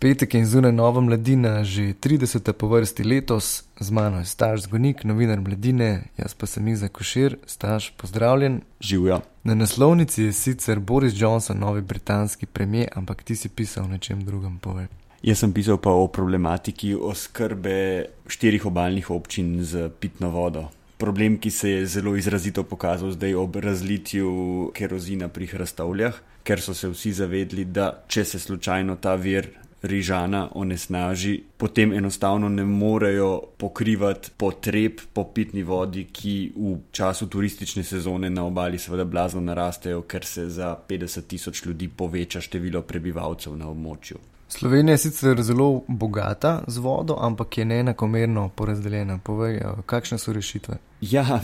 Petek in zunaj nova mladina, že 30. po vrsti letos, z mano je staž zgonik, novinar mladine, jaz pa sem Iza Košir, staž pozdravljen. Živijo. Na naslovnici je sicer Boris Johnson, novi britanski premijer, ampak ti si pisal o nečem drugem, povej. Jaz sem pisal pa o problematiki oskrbe štirih obaljnih občin z pitno vodo. Problem, ki se je zelo izrazito pokazal zdaj ob razlitju kerozina pri hrastovljah, ker so se vsi zavedli, da če se slučajno ta vir rižana onesnaži, potem enostavno ne morejo pokrivati potreb po pitni vodi, ki v času turistične sezone na obali seveda blazno narastejo, ker se za 50 tisoč ljudi poveča število prebivalcev na območju. Slovenija je sicer zelo bogata z vodo, ampak je neenakomerno porazdeljena. Povej, kakšne so rešitve? Ja,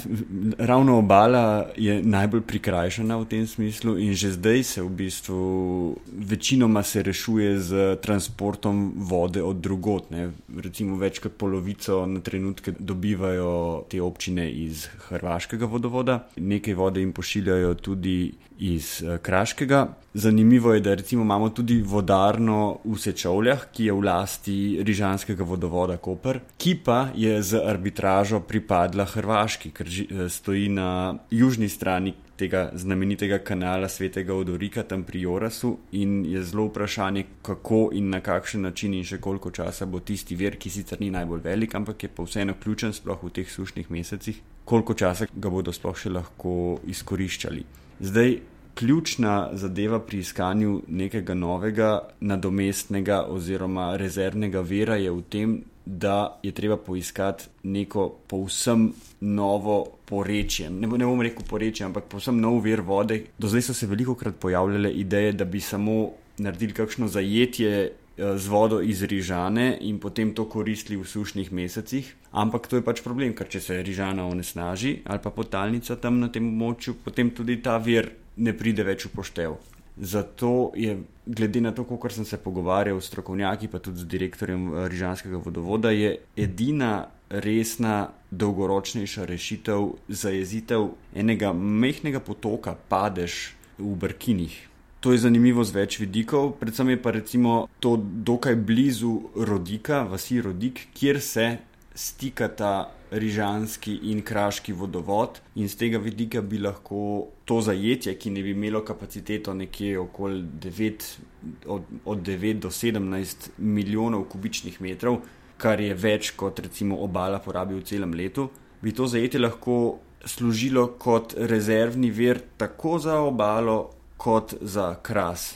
ravno obala je najbolj prikrajšana v tem smislu in že zdaj se v bistvu večinoma se rešuje z transportom vode od drugot. Ne. Recimo več kot polovico na trenutke dobivajo te občine iz hrvaškega vodovoda, nekaj vode jim pošiljajo tudi iz eh, kraškega. Zanimivo je, da recimo imamo tudi vodarno v Sečovljah, ki je v lasti Rižanskega vodovoda Koper, ki pa je z arbitražo pripadla Hrvaški. Hrvaški, ker eh, stoji na južni strani tega znamenitega kanala Svetega Odorika, tam pri Jorasu, in je zelo vprašanje, kako in na kakšen način in še koliko časa bo tisti vir, ki sicer ni najbolj velik, ampak je pa vseeno ključen, sploh v teh sušnih mesecih, koliko časa ga bodo sploh še lahko izkoriščali. Zdaj, ključna zadeva pri iskanju nekega novega, nadomestnega oziroma rezervnega vira je v tem, da je treba poiskati neko povsem novo porečje. Ne, ne bom rekel porečje, ampak povsem nov vir vode. Do zdaj so se veliko krat pojavljale ideje, da bi samo naredili kakšno zajetje eh, z vodo iz rižane in potem to koristili v sušnih mesecih. Ampak to je pač problem, ker če se rižana onesnaži ali pa potalnica tam na tem območju, potem tudi ta vir ne pride več v poštev. Zato je, glede na to, kar sem se pogovarjal s strokovnjaki, pa tudi z direktorjem eh, Rižanskega vodovoda, je edina resna, dolgoročnejša rešitev za jezitev enega mehkega potoka, padež v Brkinih. To je zanimivo z več vidikov, predvsem je pa recimo to dokaj blizu Rodika, vasi Rodik, kjer se stikata rižanski in kraški vodovod, in z tega vidika bi lahko to zajetje, ki ne bi imelo kapaciteto nekje okoli 9, od, od 9 do 17 milijonov kubičnih metrov, kar je več kot recimo obala porabi v celem letu, bi to zajetje lahko služilo kot rezervni vir tako za obalo, kot za kras.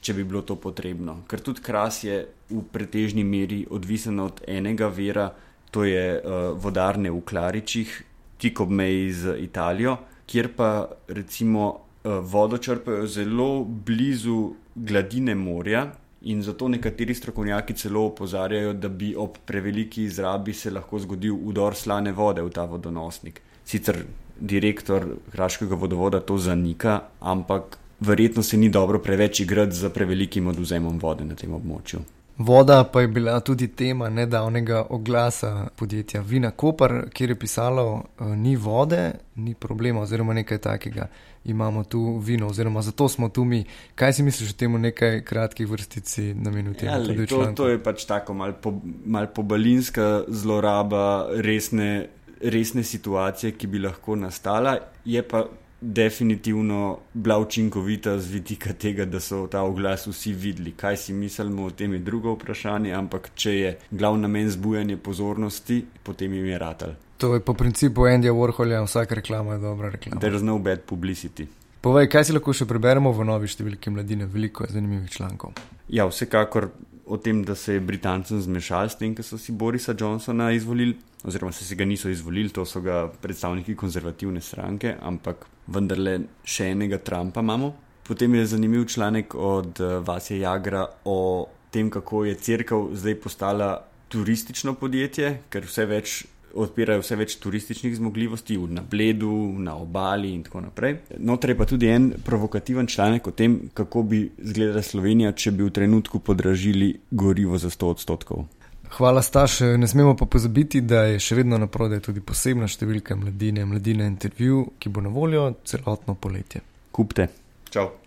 Če bi bilo to potrebno, ker tudi kras je v pretežni meri odvisen od enega vira, to je uh, vodarne v Klaričih, tik ob meji z Italijo, kjer pa recimo uh, vodo črpajo zelo blizu gladine morja. In zato nekateri strokovnjaki celo opozarjajo, da bi ob preveliki izrabi se lahko zgodil udor slane vode v ta vodonosnik. Sicer direktor Hrvaškega vodovoda to zanika, ampak verjetno se ni dobro preveč igrati z prevelikim oduzemom vode na tem območju. Voda pa je bila tudi tema nedavnega oglasa podjetja Vina Koper, kjer je pisalo, e, ni vode, ni problema, oziroma nekaj takega. Imamo tu vino, oziroma zato smo tu mi. Kaj si misliš o tem, nekaj kratkih vrstic na minuti? Ja, le, to, to je pač tako malce po, mal pobalinska zloraba resne, resne situacije, ki bi lahko nastala. Je pa definitivno bila učinkovita z vidika tega, da so ta oglas vsi videli. Kaj si mislimo o tem, je drugo vprašanje, ampak če je glavni namen zbujanje pozornosti, potem jim je ratal. To je po principu Andyja Warholja, vsaka reklama je dobra reklama. There is no bad publicity. Povej, kaj si lahko še preberemo v novi številki mladine, veliko zanimivih člankov. Ja, vsekakor o tem, da se je Britancem zmešal s tem, ker so si Borisa Johnsona izvolili, oziroma se ga niso izvolili, to so ga predstavniki konzervativne stranke, ampak vendarle še enega Trumpa imamo. Potem je zanimiv članek od uh, Vasija Jagra o tem, kako je crkva zdaj postala turistično podjetje, ker vse več odpirajo vse več turističnih zmogljivosti na Bledu, na obali in tako naprej. Notraj pa tudi en provokativen članek o tem, kako bi izgledala Slovenija, če bi v trenutku podražili gorivo za 100 odstotkov. Hvala, Staš. Ne smemo pa pozabiti, da je še vedno na prodaj tudi posebna številka mladine, mladine intervju, ki bo na voljo celotno poletje. Kupte. Čau.